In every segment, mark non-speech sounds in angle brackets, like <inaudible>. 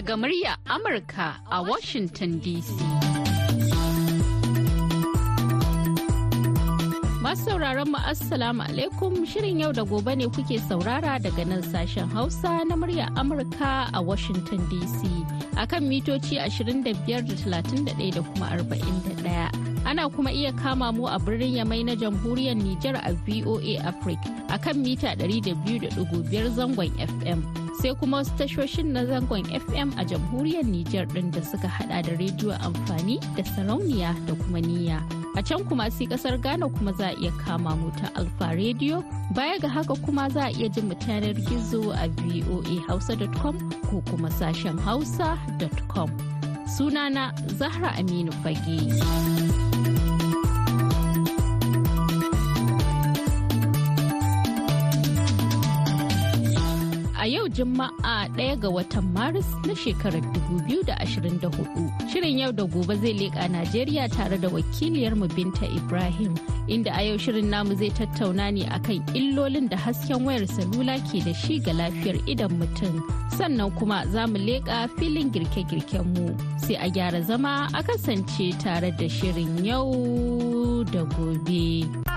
daga murya Amurka a Washington DC. Masu sauraron mu Assalamu alaikum shirin yau da gobe ne kuke saurara daga nan sashen Hausa na murya Amurka a Washington DC akan mitoci 25.31 da kuma 41. Ana kuma iya kama mu a birnin Yamai na jamhuriyar Nijar a VOA Africa akan mita 200.5 zangon FM. Sai kuma wasu tashoshin na zangon fm a jamhuriyar Nijar ɗin da suka hada da rediyo amfani da sarauniya da kuma niyya. A can kuma sai ƙasar ghana kuma za a iya kama mu ta alfa rediyo baya ga haka kuma za a iya jin mu yanar gizo a voahausa.com ko kuma sashen hausa.com sunana zahra aminu fage. Yau Juma'a ɗaya ga watan Maris na shekarar 2024. Shirin yau da gobe zai leƙa Najeriya tare da wakiliyarmu Binta Ibrahim, inda a yau shirin namu zai tattauna ne akan illolin da hasken wayar salula ke da shi ga lafiyar idan mutum. Sannan kuma za mu leƙa filin girke-girken mu. Sai a gyara zama a kasance tare da shirin yau da gobe.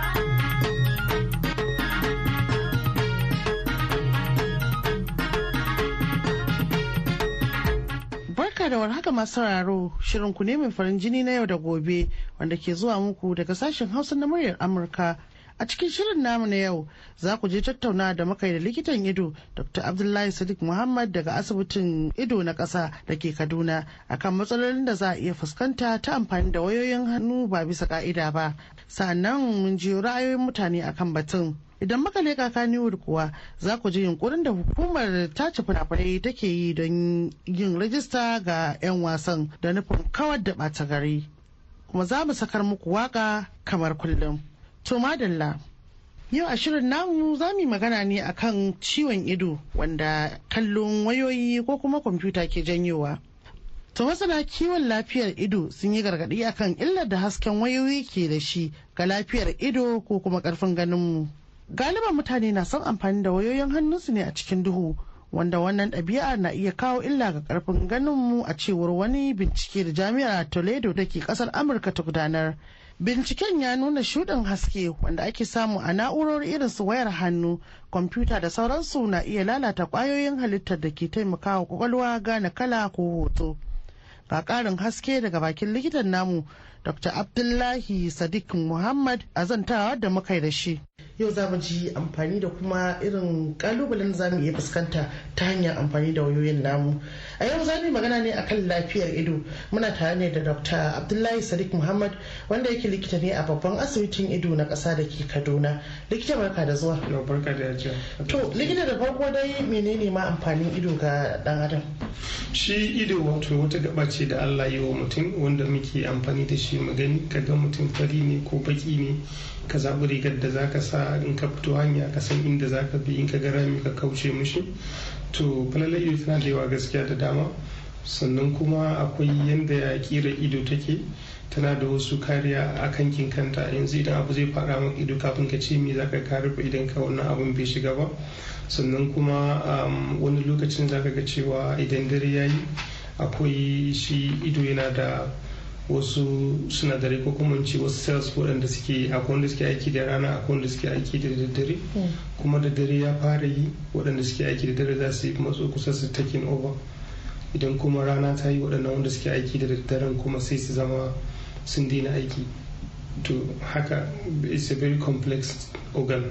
Da warhaka masu sauraro shirin ku ne mai farin jini na yau da gobe wanda ke zuwa muku daga sashen hausa na muryar amurka. A cikin shirin namu na yau za ku je tattauna da makai da likitan ido dr abdullahi sadiq muhammad daga asibitin ido na ƙasa da ke kaduna akan matsalolin da za a iya fuskanta ta amfani da wayoyin hannu ba bisa ka'ida ba. Sannan mun ji ra'ayoyin mutane akan batun. Idan muka leƙa kaniwood kuwa za ku ji yunkurin da hukumar tace fina-finai take yi don yin rajista ga 'yan wasan da nufin kawar da ɓata gari. Kuma za mu sakar muku waƙa kamar kullum. To madalla yau a shirin namu za mu magana ne akan ciwon ido wanda kallon wayoyi ko kuma kwamfuta ke janyowa. To masana kiwon lafiyar ido sun yi gargaɗi akan illar da hasken wayoyi ke da shi ga lafiyar ido ko kuma ƙarfin ganinmu. Galiban mutane na son amfani da wayoyin hannunsu ne a cikin duhu wanda wannan ɗabi'a na iya kawo illa ga ƙarfin ganinmu a cewar wani bincike da jami'ar toledo da ke ƙasar amurka ta gudanar. Binciken ya nuna shuɗin haske wanda ake samu a na'urori irin su wayar hannu kwamfuta da sauransu na iya lalata ƙwayoyin halittar da ke taimakawa ƙwaƙwalwa gane kala ko hoto. Ga ƙarin haske daga bakin likitan namu dr abdullahi sadiq muhammad a zantawa da muka da shi. Yau za mu ji amfani da kuma irin kalubalen za mu iya fuskanta ta hanyar amfani da wayoyin namu. A yau za mu yi magana ne akan lafiyar ido. Muna tare ne da dr abdullahi sadiq muhammad wanda yake likita ne a babban asibitin ido na ƙasa da ke kaduna. Likita barka da zuwa. Da to likita da farko dai menene ma amfanin ido ga dan adam? Shi ido wato wata gaba ce da allah yi wa mutum wanda muke amfani da shi magani kaga mutum fari ne ko baki ne. Ka zaɓi rigar da zaka sa in ka fito hanya ka san inda zaka bi in ka ga rami ka kauce mushi to falalar ido tana da yawa gaskiya da dama. Sannan kuma akwai yadda ya kira ido take tana da wasu kariya a kankin kanta. Yanzu idan abu zai fara maka ido kafin ka ce me zaka ka rufe idan ka wannan abun bai shiga ba. Sannan kuma um, wani lokacin zaka ga cewa idan dare yayi akwai shi ido yana da wasu sinadarai ko kuma ce wasu cells waɗanda suke akwai wanda suke aiki da rana akwai wanda suke aiki da daddare. Hmm. kuma da dare ya fara yi waɗanda suke aiki da dare za su yi matso kusa su taking over. Idan kuma rana ta yi waɗannan wanda suke aiki da daddaren kuma sai su zama sun daina aiki. To haka it's a very complex organ.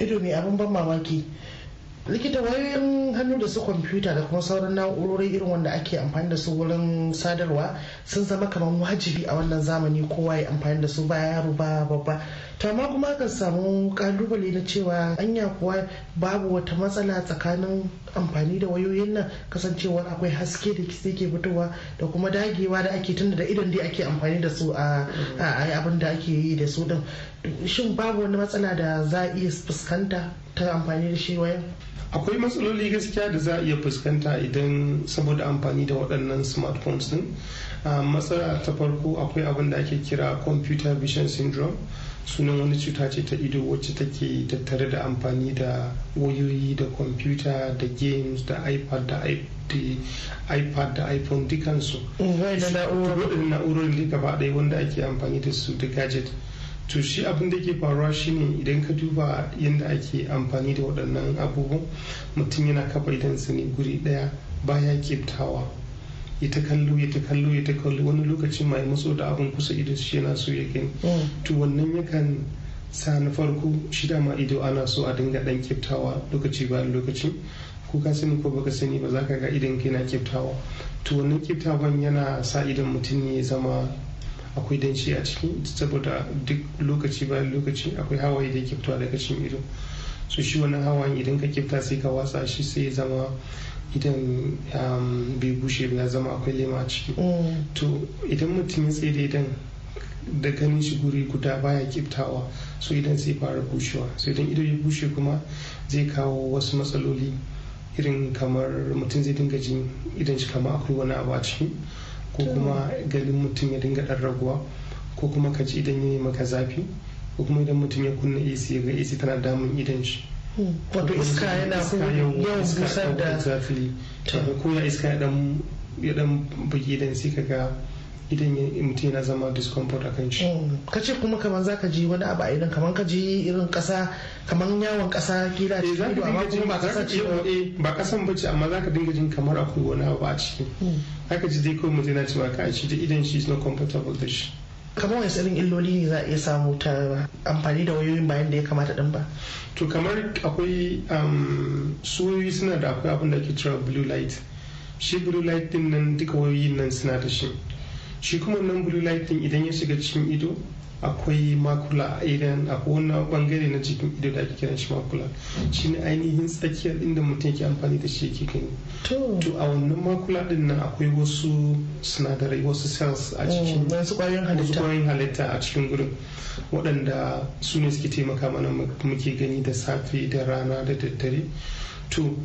Ido ne abin ban mamaki likita wayoyin hannu da su kwamfuta da kuma sauran na'urori irin wanda ake amfani da su wurin sadarwa sun zama kamar wajibi a wannan zamani. Kowa ya amfani da su ba yaro ba babba. To amma kuma kan samu ƙalubale na cewa anya kuwa babu wata matsala tsakanin amfani da wayoyin nan kasancewar akwai haske da ke fitowa da kuma dagewa da ake tunda da idon dai ake amfani da su a abin da ake yi da su din. Shin babu wani matsala da za a iya fuskanta ta amfani da shi wayan? Akwai matsaloli gaskiya da za a iya fuskanta idan saboda amfani da waɗannan smartphones din. Matsala ta farko akwai abin da ake kira computer vision syndrome. Sunan wani cuta ce ta ido wacce take tattare da amfani da wayoyi da kwamfuta da games da ipad da ipad da iphone dukansu. Na'urorin da gaba ɗaya wanda ake amfani da su da gadget. To shi abin da ke faruwa shine idan ka duba yadda ake amfani da waɗannan abubuwan mutum yana kafa idansa ne guri ɗaya baya kiftawa ya ta kallo ya ta kallo ya ta kallo. Wani lokaci mai matso da abin kusa ido shi yana so ya gani. To wannan yakan sa na farko shi ma ido ana so a dinga dan kiftawa lokaci bayan lokaci. Ko ka sani ko baka sani ba za ka ga idan kai na kiftawa. To wannan kiftawan yana sa idan mutum ne ya zama akwai danshi a ciki saboda duk lokaci bayan lokaci akwai hawaye da ke fitowa daga cikin ido. So shi wannan hawayen idan ka kifta sai ka watsa shi sai ya zama idan bai bushe ya zama akwai lema a ciki. To idan mutum ya tsaye da idan da ganin shi guri guda baya kiftawa so idan sai fara bushewa. So idan ido ya bushe kuma zai kawo wasu matsaloli irin kamar mutum zai dinga jin idan shi kama akwai wani abu a ciki ko kuma ganin mutum ya dinga dan raguwa ko kuma ka ji idan ya yi maka zafi ko kuma idan mutum ya kunna ac ya ga ac tana damun idan shi. Wato iska yana yawan busar da zafi. ko ya iska ya dan bugi idan sai ka ga idan mutum yana zama discomfort a kan shi. ka ce kuma kamar za ka ji wani abu a idan kamar ka ji irin kasa kamar yawon kasa kila ce ido amma kuma ba kasa ce ba. kasan bace amma za ka dinga jin kamar akwai wani abu a ciki. Haka ji dai kawai mutum yana cewa ka shi da idan shi is not comfortable da shi. Kamar wani irin illoli ne za a iya samu ta amfani da wayoyin bayan da ya kamata din ba? To kamar akwai su wayoyi suna da akwai abin da ke cewa blue light. Shi blue light ɗin nan duka wayoyin nan suna da shi. Shi kuma nan blue light din idan ya shiga cikin ido akwai makula a idan akwai wani ɓangare na cikin ido da ake kiran shi makula. Shi ne ainihin tsakiyar inda mutum yake amfani da shi yake gani. To. A wannan makula ɗin nan akwai wasu sinadarai wasu cells a cikin wasu ƙwayoyin halitta. a cikin gurin waɗanda su ne suke taimaka mana muke gani da safe da rana da daddare. To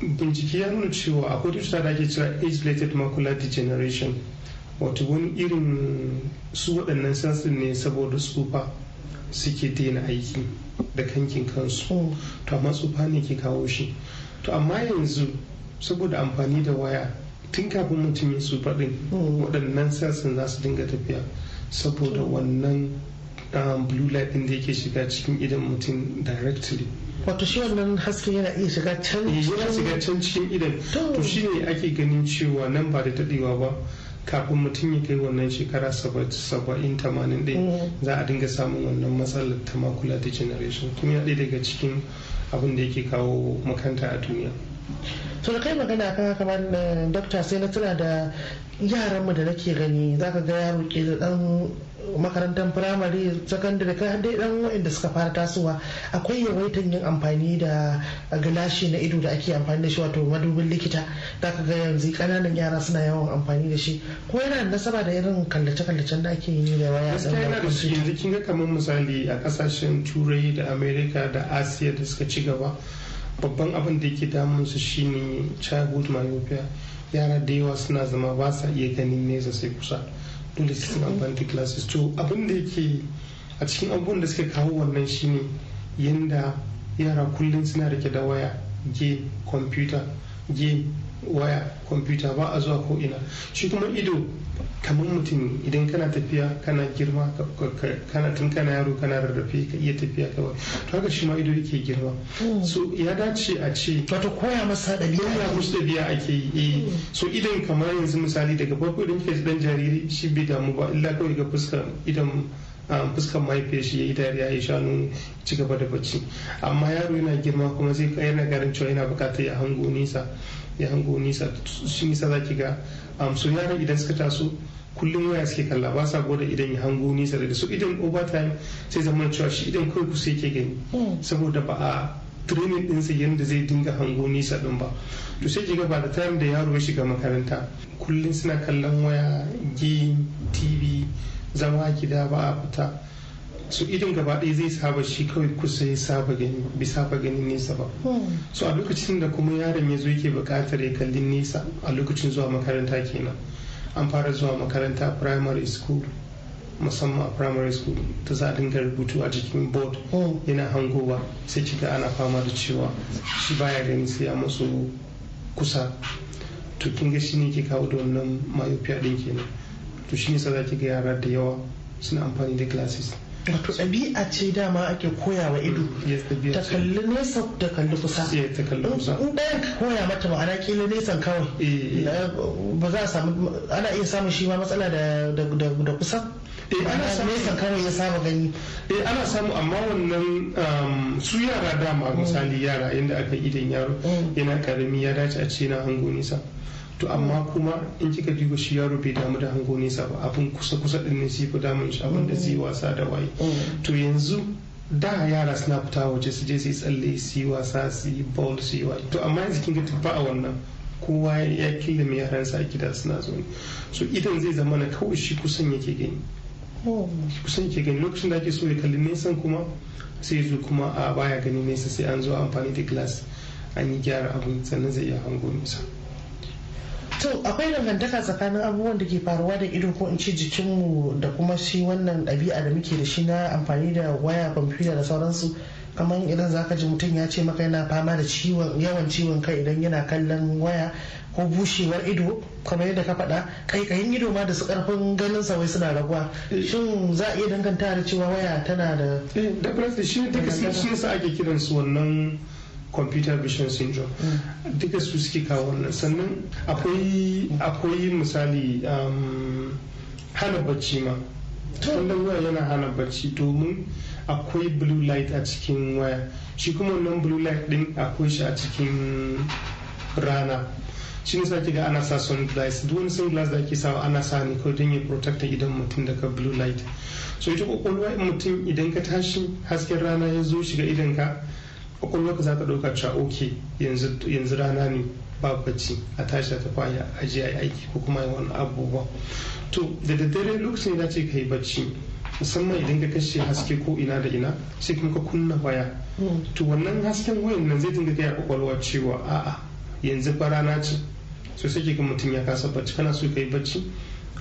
bincike ya nuna cewa akwai cuta da ake cewa age-related macular degeneration. Wato wani irin su waɗannan sansin ne saboda tsufa suke daina aiki da kankin kansu. To amma tsufa ne ke kawo shi. To amma yanzu saboda amfani da waya tun kafin mutum ya tsufa ɗin waɗannan sansin za su dinga tafiya saboda wannan blue light ɗin da yake shiga cikin idan mutum directly. Wato shi wannan haske yana iya shiga can can cikin idan to shine ake ganin cewa nan ba da daɗewa ba kafin mutum ya kai wannan shekara saba'in tamanin ɗin za a dinga samun wannan matsalar ta makula degeneration. Kuma ya ɗaya daga cikin abin da yake kawo makanta a duniya. To da kai magana kan kamar dokta sai na tuna da yaranmu da nake gani zaka ga yaro ke da dan makarantar firamare sakandare kai dai dan wa'anda suka fara tasowa. Akwai yawaitan yin amfani da gilashi na ido da ake amfani da shi wato madubin likita. Da ka ga yanzu ƙananan yara suna yawan amfani da shi. Ko yana da nasaba da irin kallace-kallacen da ake yi da waya da yanzu kin ga kamar misali a ƙasashen turai da america da asiya da suka ci gaba babban abin da yake damun su shine childhood myopia. Yara da yawa suna zama ba sa iya ganin nesa sai kusa. Dole su suna amfani da to abin da yake a cikin abubuwan da suka kawo wannan shine yanda yara kullum suna riƙe da waya game computer game waya computer ba a zuwa ko ina. Shi kuma ido kamar mutum idan kana tafiya kana girma kana tun kana yaro kana rarrafe ka iya tafiya kawai. To haka shi ma ido yake girma. So ya dace a ce wato koya masa ɗabi'a. ya musu ɗabi'a ake yi. So idan kamar yanzu misali daga farko idan kika dan jariri shi bai damu ba illa kawai ga fuskar idan fuskar mahaifiyar shi ya yi dariya ya shanu ci gaba da bacci. Amma yaro yana girma kuma zai yana garin cewa yana buƙatar ya hango nisa ya hango nisa. Shi nisa za ki ga so yaran idan suka taso kullum waya suke kalla ba sa gwada idan ya hango nisa daga su. Idan overtime sai zama cewa shi idan kawai kusa yake gani. Saboda ba a training ɗinsa yadda zai dinga hango nisa ɗin ba. To sai kiga ba da time da yaro ya shiga makaranta kullum suna kallon waya game tv zama gida ba a fita. So idan gaba ɗaya zai saba shi kawai kusa ya saba gani bai saba ganin nesa ba. So a lokacin da kuma yaron ya zo yake buƙatar ya kalli nesa a lokacin zuwa makaranta kenan. An fara zuwa makaranta primary school musamman a primary school ta za a dinga rubutu a jikin board. Yana hangowa sai kika ana fama da cewa shi baya gani sai a masu kusa. To kin ga shine ke kawo da wannan myopia din kenan. To shine sa za ki ga yara da yawa suna amfani da glasses. Wato ɗabi'a ce dama ake koya wa ido. Ta kalli nesa da kalli kusa. In ɗayan ka koya mata ma'ana kila nesan kawai. Ba za a samu ana iya samun shi ma matsala da kusa? Ana nesan kawai ya saba gani. Eh ana samu amma wannan su yara dama misali yara inda aka idan yaro yana ƙarami ya dace a ce na hango nisa to amma kuma in kika duba shi yaro bai damu da hango nesa ba abin kusa kusa din ne shi fi damun shi abin da zai wasa da waye. To yanzu da yara suna fita waje su je su yi tsalle su yi wasa su yi ball su yi waye. To amma yanzu kin ga ba a wannan. Kowa ya killa mai yaransa a gida suna zo so idan zai zama na kawai shi kusan yake gani. Kusan yake gani. Lokacin da ake so ya kalli nesan kuma sai zo kuma a baya gani nesa sai an zo amfani da glass an yi gyara abin sannan zai iya hango nesa. To akwai dangantaka tsakanin abubuwan da ke faruwa da ido ko in ce jikinmu da kuma shi wannan ɗabi'a da muke da shi na amfani da waya kwamfuta da sauransu. Kamar idan zaka ji mutum ya ce maka yana fama da ciwon yawan ciwon kai idan yana kallon waya ko bushewar ido kamar yadda ka faɗa kaikayin ido ma da su ƙarfin ganin sa wai suna raguwa. Shin za a iya danganta da cewa waya tana da da shi shi sa ake kiransu wannan computer vision syndrome. Duka su suke kawo wannan. Sannan akwai misali hana bacci ma. Wannan waya yana hana bacci domin akwai blue light a cikin waya. Shi kuma wannan blue light din akwai shi a cikin rana. Shi ne sake ga ana sa sunglass. Duk wani sunglass da ake sawa ana sa ne kawai don ya protect idan mutum daga blue light. So ita ƙwaƙwalwa in mutum idan ka tashi hasken rana ya zo shiga idan ka ƙwaƙwalwa ka za ka ɗauka cewa ok yanzu rana ne ba bacci a tashi ta tafi a aje a aiki ko kuma yi wani abubuwa. To da daddare lokacin da ce ka yi bacci musamman idan ka kashe haske ko ina da ina sai kuma ka kunna waya. To wannan hasken wayan nan zai dinga gaya ƙwaƙwalwa cewa a'a yanzu fa rana ce. So sai ga mutum ya kasa bacci. Kana so ka yi bacci?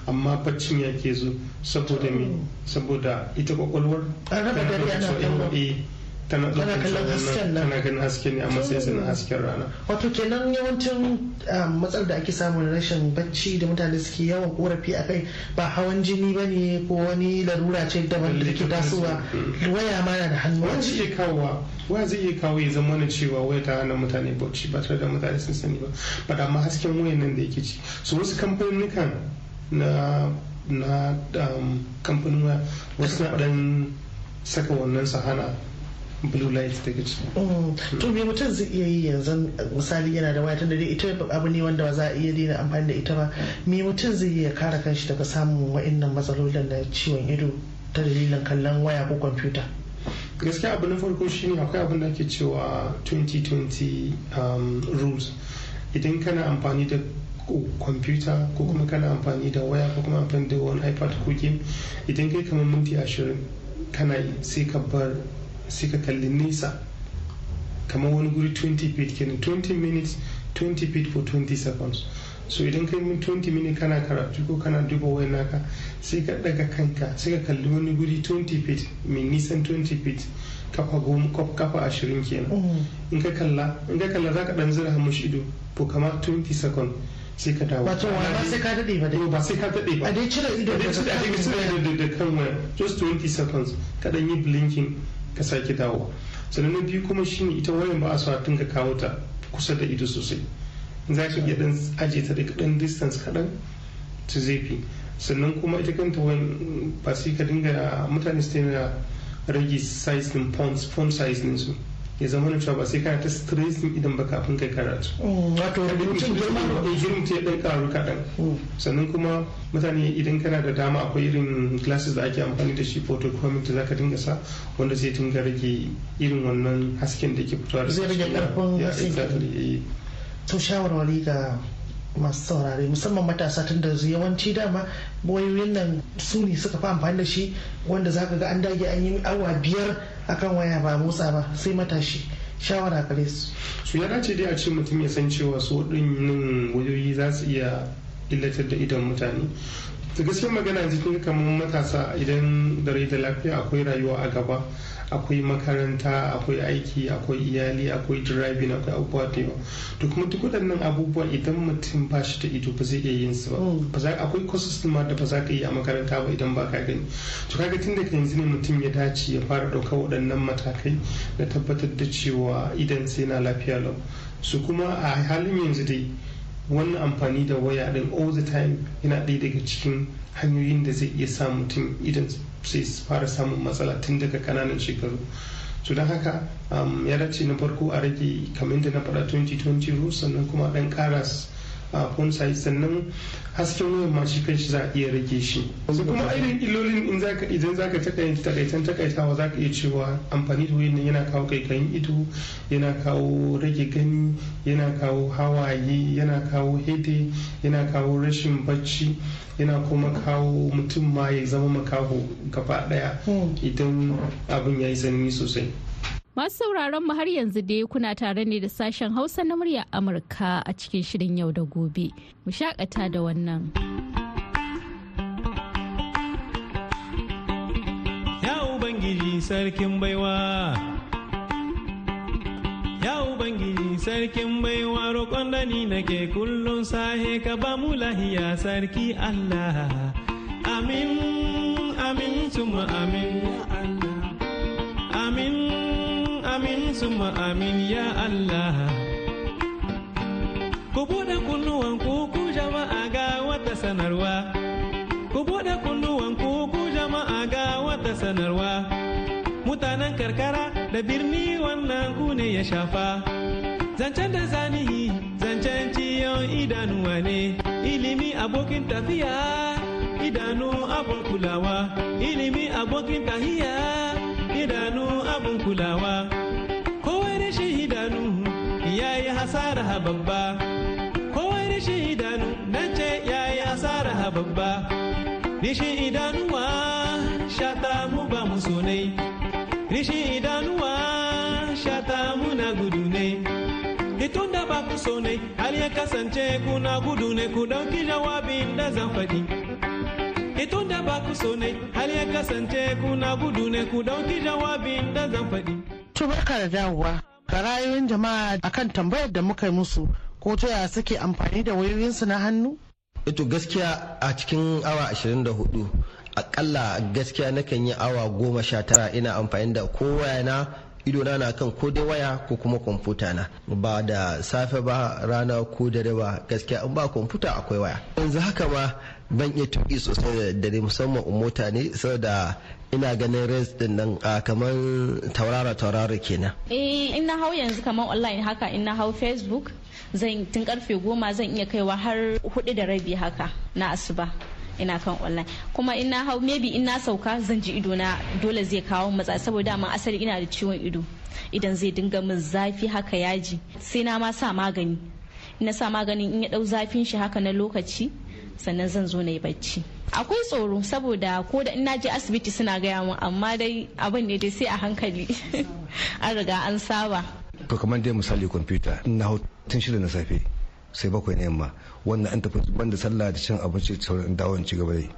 Amma baccin ya ke zo saboda me? Saboda ita kwakwalwar tana kallon hasken nan. tana ganin hasken ne a matsayin sanin hasken rana. wato kenan yawancin matsalar da ake samun rashin bacci da mutane suke yawan korafi a kai ba hawan jini ba ne ko wani larura ce daban da ke tasowa. waya ma na da hannu waya zai iya kawowa waya zai iya kawo ya zama na cewa waya ta hana mutane bacci ba tare da mutane sun sani ba. Ba da amma hasken wayan nan da yake ci so wasu kamfanin na na kamfanin waya wasu na dan saka wannan sahana blue light daga ciki. to me mutum zai iya yi yanzu misali yana da waya tunda dai ita abu ne wanda ba za a iya daina amfani da ita ba. Me mutum zai iya kare kanshi daga samun wa'annan matsalolin da ciwon ido ta dalilin kallon waya ko kwamfuta? Gaskiya abu na farko shine akwai abin da ake cewa 2020 rules. Idan kana amfani da kwamfuta ko kuma kana amfani da waya ko kuma amfani da wani ipad ko game idan kai kamar minti ashirin kana sai ka bar sai ka kalli nesa kamar wani guri 20 feet kenan 20 minutes 20 feet for 20 seconds. So idan kai min 20 minutes kana karatu ko kana duba wai naka sai ka daga kanka sai ka kalli wani guri 20 feet mai nisan 20 feet kafa goma kafa ashirin kenan. In ka kalla in ka kalla zaka dan zira mushi ido ko kamar 20 seconds sai ka dawo. Wato ba sai ka daɗe ba dai? Ba sai ka daɗe ba. A dai cire ido da kan waya just 20 seconds ka dan yi blinking ka sake dawo. Sannan na biyu kuma shine ita wayan ba a so a dinga kawo ta kusa da ido sosai. Za ka iya dan aje ta daga dan distance kaɗan ta zafi sannan kuma ita kanta wayan ba sai ka dinga mutane su rage size din font size din su. Ya zama na cewa ba sai kana ta stressing idan ba kafin kai karatu wato rubutun girma girma ta dan karu kaɗan sannan kuma mutane idan kana da dama akwai irin glasses da ake amfani da shi photochromic da zaka dinga sa wanda zai dinga rage irin wannan hasken da ke fitowa da Zai rage ƙarfin Ya, haske. exactly, eh. to shawarwari ga masu saurare musamman matasa tun da yawanci dama wayoyin nan su ne suka fi amfani da shi wanda za ka ga an dage an yi awa biyar akan waya ba motsa ba sai matashi. Shawara gare su. Su ya dace dai a ce mutum ya san cewa su waɗannan wayoyi za su iya illatar da idon mutane? Da gaskiyar magana yanzu kin kamar matasa idan da rai da lafiya akwai rayuwa a gaba akwai makaranta akwai aiki akwai iyali akwai driving akwai abubuwa da yawa. To kuma duk waɗannan abubuwa idan mutum ba shi da ido ba zai iya yin su ba. Mm. akwai courses ma da ba za ka yi a makaranta ba idan ba ka gani. To kaga tun daga yanzu ne mutum ya dace ya fara ɗaukar waɗannan matakai na tabbatar da cewa idan sai na lafiya lau. Su kuma a halin yanzu dai wannan amfani da waya din all the time yana ɗaya daga cikin hanyoyin da zai iya sa mutum idan sai fara samun matsala tun daga ƙananan shekaru. So don haka um, ya dace na farko a rage kamar da na faɗa 2020 rules sannan kuma ɗan ƙara size sannan hasken wayar ma shi kanshi za a iya rage shi su kuma irin illolin in zaka idan zaka takaita takaitan takaitawa zaka iya cewa amfani da wayar nan yana kawo kaikayin ido yana kawo rage gani yana kawo hawaye yana kawo hede yana kawo rashin bacci yana kuma kawo mutum ma ya zama makaho gaba ɗaya Hmm. idan abin ya yi tsanani sosai Masu sauraron mu har yanzu dai kuna tare ne da sashen Hausa na murya Amurka a cikin shirin yau da gobe. Mu shakata da wannan. Ya Ubangiji sarkin baiwa. Ya Ubangiji sarkin baiwa roƙon da ni nake kullum sahe ka ba mu lahiya sarki Allah. Amin, amin, suma amin Allah. Amin, suma amin ya Allah. Ku buɗe kunnuwan ku ku jama'a ga wata sanarwa. Ku buɗe kunnuwan ku ku jama'a ga wata sanarwa. Mutanen karkara da birni wannan ku ne ya shafa. Zancen da zanihi zancen ciyon idanuwa ne. Ilimi abokin tafiya, idanu abun kulawa. Ilimi abokin tahiya, idanu abun kulawa. Ya yi hasara babba. Kowai rashin idanu nan ce ya yi hasara babba. Rishin idanuwa shata mu ba mu sonai. Rishin idanuwa shata muna gudu ne. Itun da ba ku so ne, har ya kasance kuna gudu ne ku ɗauki jawabin da zan faɗi. Itun da ba ku so har ya kasance kuna gudu ne ku ɗauki jawabin da zan faɗi. da dawowa ga ra'ayoyin jama'a akan tambayar da muka yi musu ko ta yaya suke amfani da wayoyinsu na hannu? Ito gaskiya a cikin awa 24 akalla gaskiya nakan yi awa goma sha tara ina amfani da ko wayana idona na kan ko dai waya ko kuma kwamfuta na. Ba da safe ba rana ko dare ba gaskiya in ba kwamfuta akwai waya. Yanzu haka ma ban iya tuƙi sosai da dare musamman mota ne saboda ina ganin res ɗin nan a kamar taurara taurara kenan. Eh in na hau yanzu kamar online haka in na hau facebook zan tun ƙarfe goma zan iya kaiwa har huɗu da rabi haka na asuba ina kan online. Kuma in na hau maybe in na sauka zan ji ido na dole zai kawo matsa saboda man asali ina da ciwon ido. Idan zai dinga min zafi haka yaji sai na ma sa magani. Na sa maganin in ya ɗau zafin shi haka na lokaci sannan zan zo na yi bacci. Akwai tsoro saboda ko da in na je asibiti suna gaya mun amma dai abin ne dai sai a hankali. <laughs> An riga an saba. To kamar dai misali kwamfuta in na hau tun shida na safe sai bakwai na yamma wannan an tafi banda sallah da cin abinci sauran dawon ci gaba dai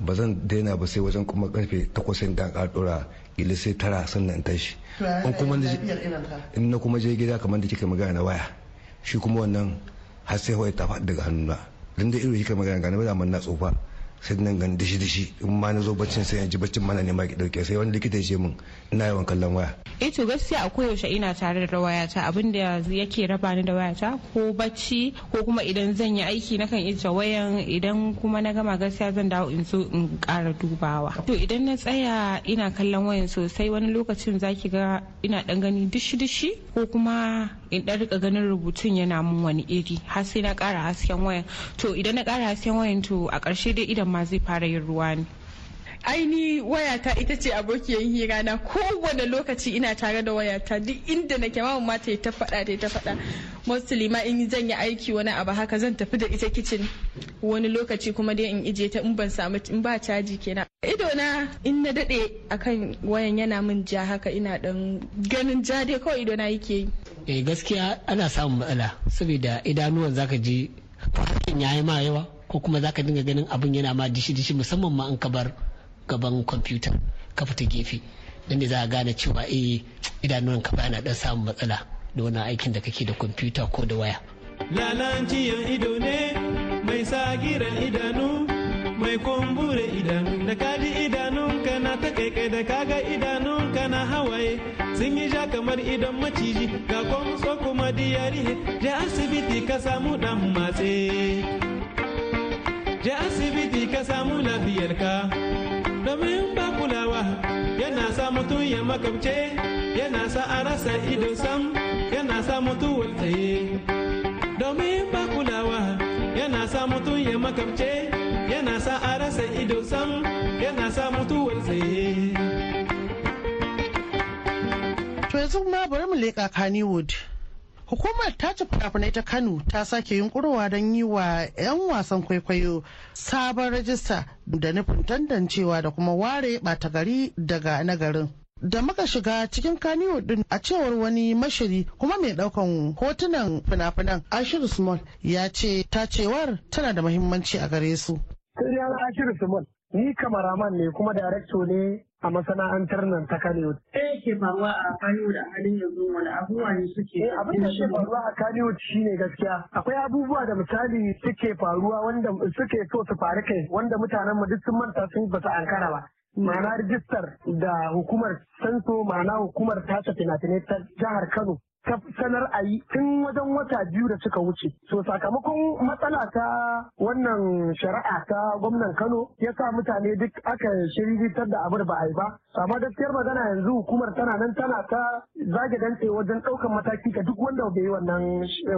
ba zan daina ba sai wajen kuma ƙarfe takwas sai da ƙara dora ila sai tara sannan in tashi. In kuma in na kuma je gida kamar da kika magana na waya shi kuma wannan har sai waya ta faɗi daga hannuna. Dan da irin kika magana ga na da na tsofa sai nan gan dishi dishi. In ma na zo baccin sai ji baccin mana ne ma ki ɗauke sai wani likita ya ce min ina yawan kallon waya. Eh to gaskiya a koyaushe ina tare da wayata. Abin da yake raba ni da wayata ko bacci ko kuma idan zan yi aiki nakan ita wayan. Idan kuma na gama gaskiya zan dawo in zo in kara dubawa. To idan na tsaya ina kallon wayan sosai wani lokacin zaki ga ina dan gani dishi dishi ko kuma in dan riƙa ganin rubutun yana mun wani iri har sai na kara hasken wayan. To idan na kara hasken wayan to a ƙarshe dai idan ma zai fara yin ruwa ne. Aini wayata ita ce abokiyar hira na. Kowane lokaci ina tare da wayata. Duk inda nake ma ma ta ta faɗa ta ta faɗa. Mostly ma in zan yi aiki wani abu haka zan tafi da ita kicin wani lokaci kuma dai in ije ta in ban samu in ba caji kenan. Ido na in na daɗe akan wayan yana min ja haka ina dan ganin ja dai kawai ido na yake yi. Eh gaskiya ana samun matsala saboda idanuwan zaka ji farkin yayi ma yawa. Ko kuma zaka dinga ganin abin yana ma dishi dishi musamman ma an ka bar gaban kwamfuta ka fita gefe. Dan ne za a gane cewa eh idanuwan ka bana dan samun matsala da wannan aikin da kake da kwamfuta ko da waya. Lalanciyan ido ne mai sagiran idanu mai kumbure idanu. Da kaji idanunka na ta kaikai da kaga idanunka na hawaye sun yi ja kamar idon maciji. Ga kwamso kuma diyari je asibiti ka samu dan matse. Je asibiti ka samu lafiyarka. Domin ba yana sa mutum ya makabce yana sa a rasa ido sam yana sa mutuwar tsaye domin ba kulawa yana sa mutum ya makabce yana sa a rasa ido sam yana sa mutuwar tsaye To yanzu ma bari mu leƙa Kannywood. Hukumar ta ci fina ta Kano ta sake yunkurowa don yi wa 'yan wasan kwaikwayo sabon rajista da nufin tantancewa da kuma ware ɓata gari daga nagarin. Da muka shiga cikin Kannywood din a cewar wani mashiri kuma mai ɗaukan hotunan fina-finan Ashiru Small ya ce tacewar tana da muhimmanci a gare su. Ni kamaraman ne kuma ne a masana'antar nan ta Kanewood. Eh ke faruwa a Kanewood a halin yanzu wani abubuwa ne suke Eh abin da ke faruwa a Kanewood shine gaskiya. Akwai abubuwa da misali suke faruwa wanda suke so su faru kai wanda mutanen mu duk sun manta sun ba su ankara ba. Ma'ana rijistar da hukumar sanso ma'ana hukumar tace fina-finai ta jihar Kano ta sanar a yi tun wajen wata biyu da suka wuce. So sakamakon matsala ta wannan shari'a ta gwamnan Kano ya sa mutane duk aka shiritar da abu da ba a yi ba. Amma gaskiyar magana yanzu hukumar tana nan tana ta zage dantse wajen ɗaukan mataki ga duk wanda bai yi wannan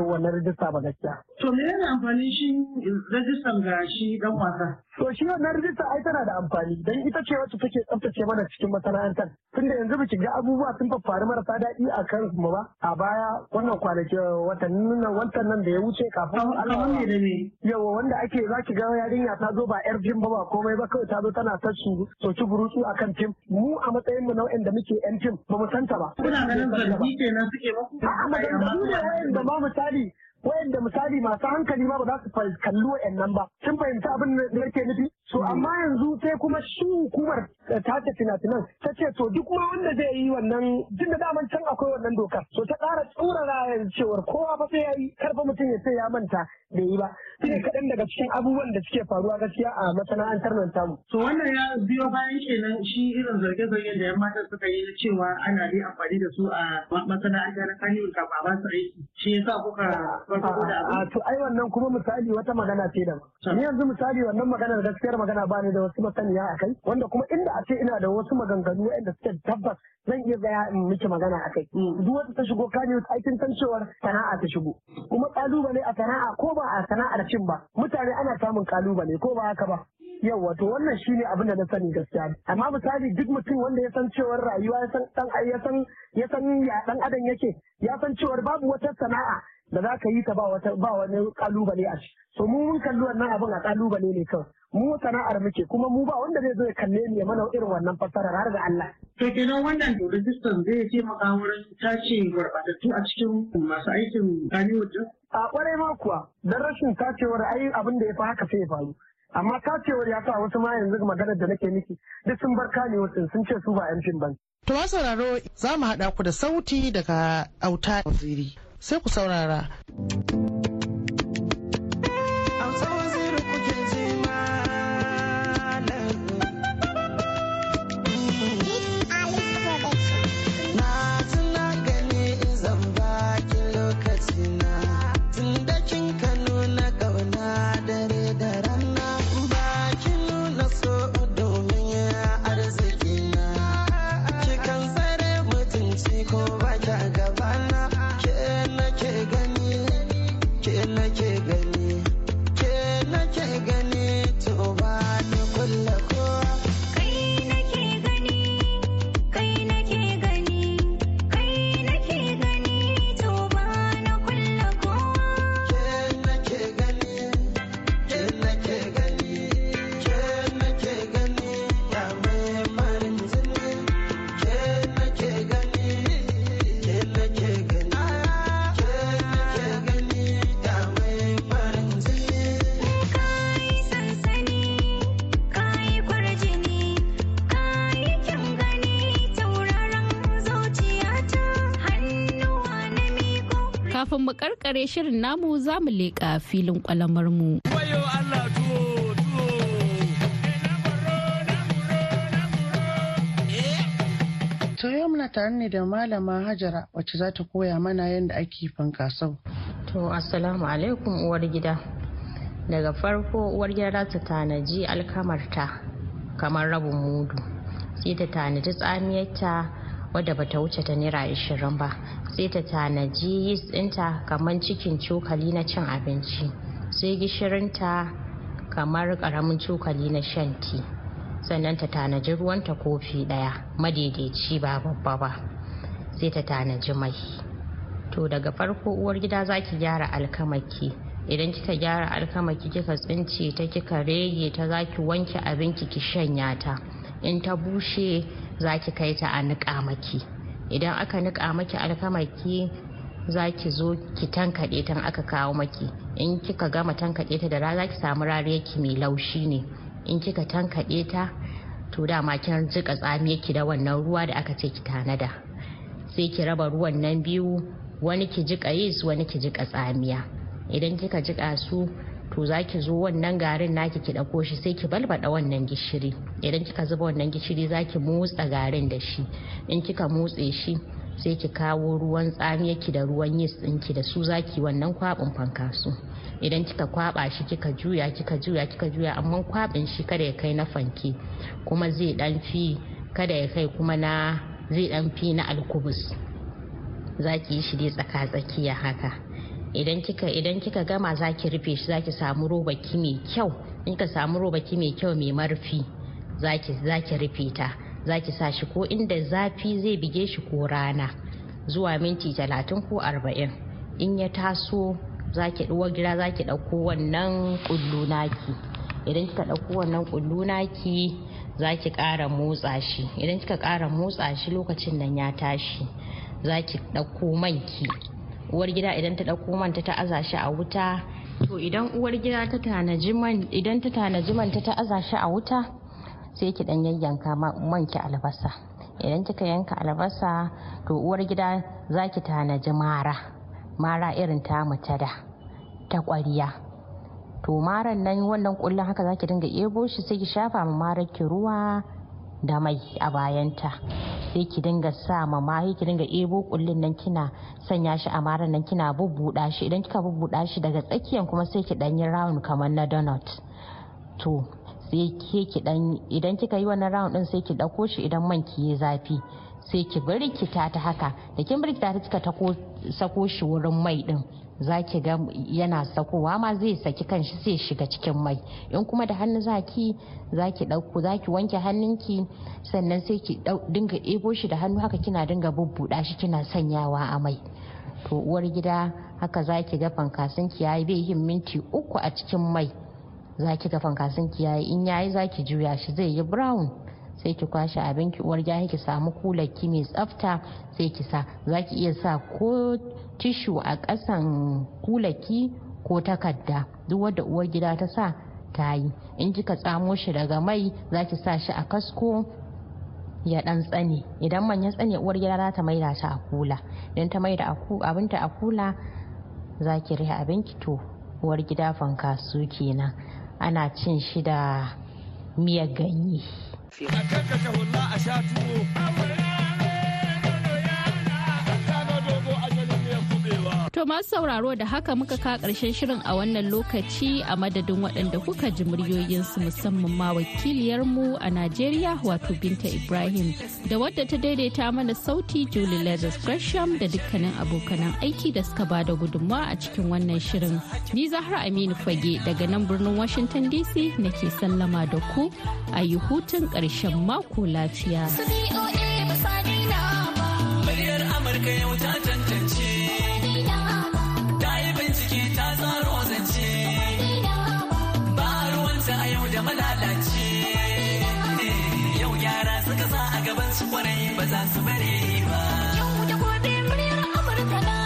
wannan rijista ba gaskiya. To me yana amfani shi rajistan ga shi dan wasa? To shi wannan rijista ai tana da amfani dan ita ce wacce take tsaftace mana cikin masana'antar. Tunda yanzu biki ga abubuwa sun faru marasa daɗi a kan mu ba. A baya wannan kwanaki watannin nan watan nan da ya wuce kafin me da me? yawa wanda ake za ki ga yarinya ta zo ba yar fim ba ba komai ba kawai ta zo tana ta su soki burutsu akan fim mu a matsayin mu na da muke yan fim ba mu santa ba Kuna ganin zargi kenan suke maku? a maganganu ne wayanda ma misali wayanda misali masu hankali ma ba za su kalli wayannan ba. Sun fahimci abin da yake nufi? So amma yanzu sai kuma shi hukumar ta tace fina-finan ta ce to duk ma wanda zai yi wannan tun da daman can akwai wannan dokar so ta ƙara tsurara yanzu cewar kowa fa sai ya yi karfa mutum ya ce ya manta bai yi ba. Shi ne kaɗan daga cikin abubuwan da suke faruwa gaskiya a masana'antar nan tamu. To wannan ya biyo bayan kenan shi irin zarge-zargen da yan mata suka yi na cewa ana dai amfani da su a masana'antar Kanewood kafin a ba su aiki. Shi yasa kuka da a to ai wannan kuma misali wata magana ce da ni yanzu misali wannan maganar gaskiyar magana ba ni da wasu masaniya a kai wanda kuma inda a ce ina da wasu maganganu waɗanda suke tabbas zan iya gaya in miki magana a kai. Duk wata ta shigo kani aikin san cewar sana'a ta shigo. Kuma ƙalubale a sana'a ko ba a sana'ar cin ba mutane ana samun ƙalubale ko ba haka ba. Yawwa to wannan shine abin da na sani gaskiya. Amma misali duk mutum wanda ya san cewar rayuwa ya san dan ya san ya san ya dan adam yake ya san cewar babu wata sana'a da za ka yi ta ba wata ba wani ƙalubale a ciki so mu mun kalli wannan abin a ƙalubale ne kawai. Mu sana'ar muke kuma mu ba wanda zai zo ya kalle ni ya mana irin wannan fassarar har ga Allah. To kenan wannan rajistan zai taimaka wurin tace gurɓatattu a cikin masu aikin Kanewood din? a ƙwarai ma kuwa dan rashin tacewar ai abin da ya fi haka sai ya faru. Amma tacewar ya sa wasu ma yanzu maganar da nake miki duk sun bar kane wasu sun ce su ba yan fim ban To sauraro za mu haɗa ku da sauti daga auta waziri. Sai ku saurara. Karkare shirin namu za mu leƙa filin kwalamar mu. To yau muna tare ne da malama Hajara wacce za ta koya mana yadda ake fankasau. To assalamu alaikum uwar gida. Daga farko uwar gida za ta tanaji alkamarta kamar rabin mudu. Sai ta tanaji tsamiyarta wadda bata wuce ta naira ashirin ba. Sai ta tanaji yis ɗinta kamar cikin cokali na cin abinci. Sai gishirinta kamar ƙaramin cokali na shan ti. sannan ta tanaji ruwanta kofi ɗaya madaidaici ba babba ba sai ta tanaji mai to daga farko uwar gida za ki gyara alkamaki idan kika gyara alkamaki kika tsince ta kika rege ta za ki wanke abinki ki shanya ta in ta bushe za ki kai ta a niƙa maki. Idan aka niƙa maki alkamaki za ki zo ki tankaɗe ta aka kawo maki. In kika gama tankaɗe ta da rana za ki samu rariyarki mai laushi ne. In kika tankaɗe ta to dama kin jika tsamiyarki da wannan ruwa da aka ce ki tanada. Sai ki raba ruwan nan biyu wani ki jika yis wani ki jika tsamiya. Idan kika jika su to za ki zo wannan garin naki ki ɗauko shi sai ki balbaɗa wannan gishiri. Idan kika zuba wannan gishiri za ki motsa garin da shi. In kika motse shi sai ki kawo ruwan tsamiyarki da ruwan yis ɗinki da su za ki wannan kwaɓin fankasu idan kika kwaba shi kika juya kika juya kika juya amma kwabin shi kada ya kai na fanke kuma zai dan fi kada ya kai kuma na zai dan fi na alkubus. Za ki yi shi dai tsaka tsakiya haka. Idan kika idan kika gama za ki rufe shi za ki samu robaki mai kyau. In ka samu robaki mai kyau mai marfi za ki rufe ta. Za ki sa shi ko inda zafi zai bige shi ko rana. Zuwa minti talatin ko arba'in. In ya taso za ki ɗuwa gida za ki ɗauko wannan ƙullu naki. Idan kika ɗauko wannan ƙullu naki za ki ƙara motsa shi. Idan kika ƙara motsa shi lokacin nan ya tashi za ki ɗauko manki uwar gida idan ta ɗauko manta ta aza shi a wuta. To idan uwar gida ta tanaji man idan ta tanaji manta ta aza shi a wuta sai ki ɗan yayyanka manki albasa. Idan kika yanka albasa to uwar gida za ki tanaji mara mara irin ta da ta ƙwariya to maran nan wannan kullun haka zaki dinga ebo shi sai ki shafa ma marar ki ruwa da mai a bayanta. Sai ki dinga sa ma mahi ki dinga ebo kullun nan kina sanya shi a maran nan kina bubbuda shi. Idan kika bubbuda shi daga tsakiyan kuma sai ki dan yi round kamar na donut. To sai ke ki dan idan kika yi wannan round din sai ki ɗauko shi idan man ki yi zafi. Sai ki birkita ta haka. Da kin birkita ta kika sako shi wurin mai din za ki ga yana sakowa ma zai saki kanshi sai shiga cikin mai. In kuma da hannu zaki za ki ɗauko za ki wanke hannunki sannan sai ki dinga ɗebo shi da hannu haka kina dinga bubbuɗa shi kina sanyawa a mai. To uwar gida haka za ki ga fankasin ki yayi bai yin minti uku a cikin mai. Za ki ga fankasin ki yayi in yayi za ki juya shi zai yi brown. Sai ki kwashe abinki uwar gida ki samu kulaki mai tsafta sai ki sa. Za ki iya sa ko tishu a ƙasan kulaki ko takarda duk wadda uwar gida ta sa ta yi. In kika tsamo shi daga mai za ki sa shi a kasko ya dan tsane. Idan man ya tsane uwar gida za ta maida shi a kula. Idan ta maida abinta a kula za ki rihe abinki to uwar gida fankasu kenan. Ana cin shi da miyar ganye. A sha tuwo. Masu sauraro da haka muka ka ƙarshen shirin a wannan lokaci a madadin waɗanda kuka ji muryoyinsu musamman ma wakiliyarmu a Najeriya wato Binta Ibrahim da wadda ta daidaita mana sauti Julie Lazarus Gresham da dukkanin abokanan aiki da suka ba da gudunmawa a cikin wannan shirin. Ni Zahra Aminu Fage daga nan birnin Washington DC nake sallama da ku a yi hutun ƙarshen mako lafiya. Amurka yau ta gaban su ƙwarai ba za su bare ba. Yau da gobe muryar Amurka na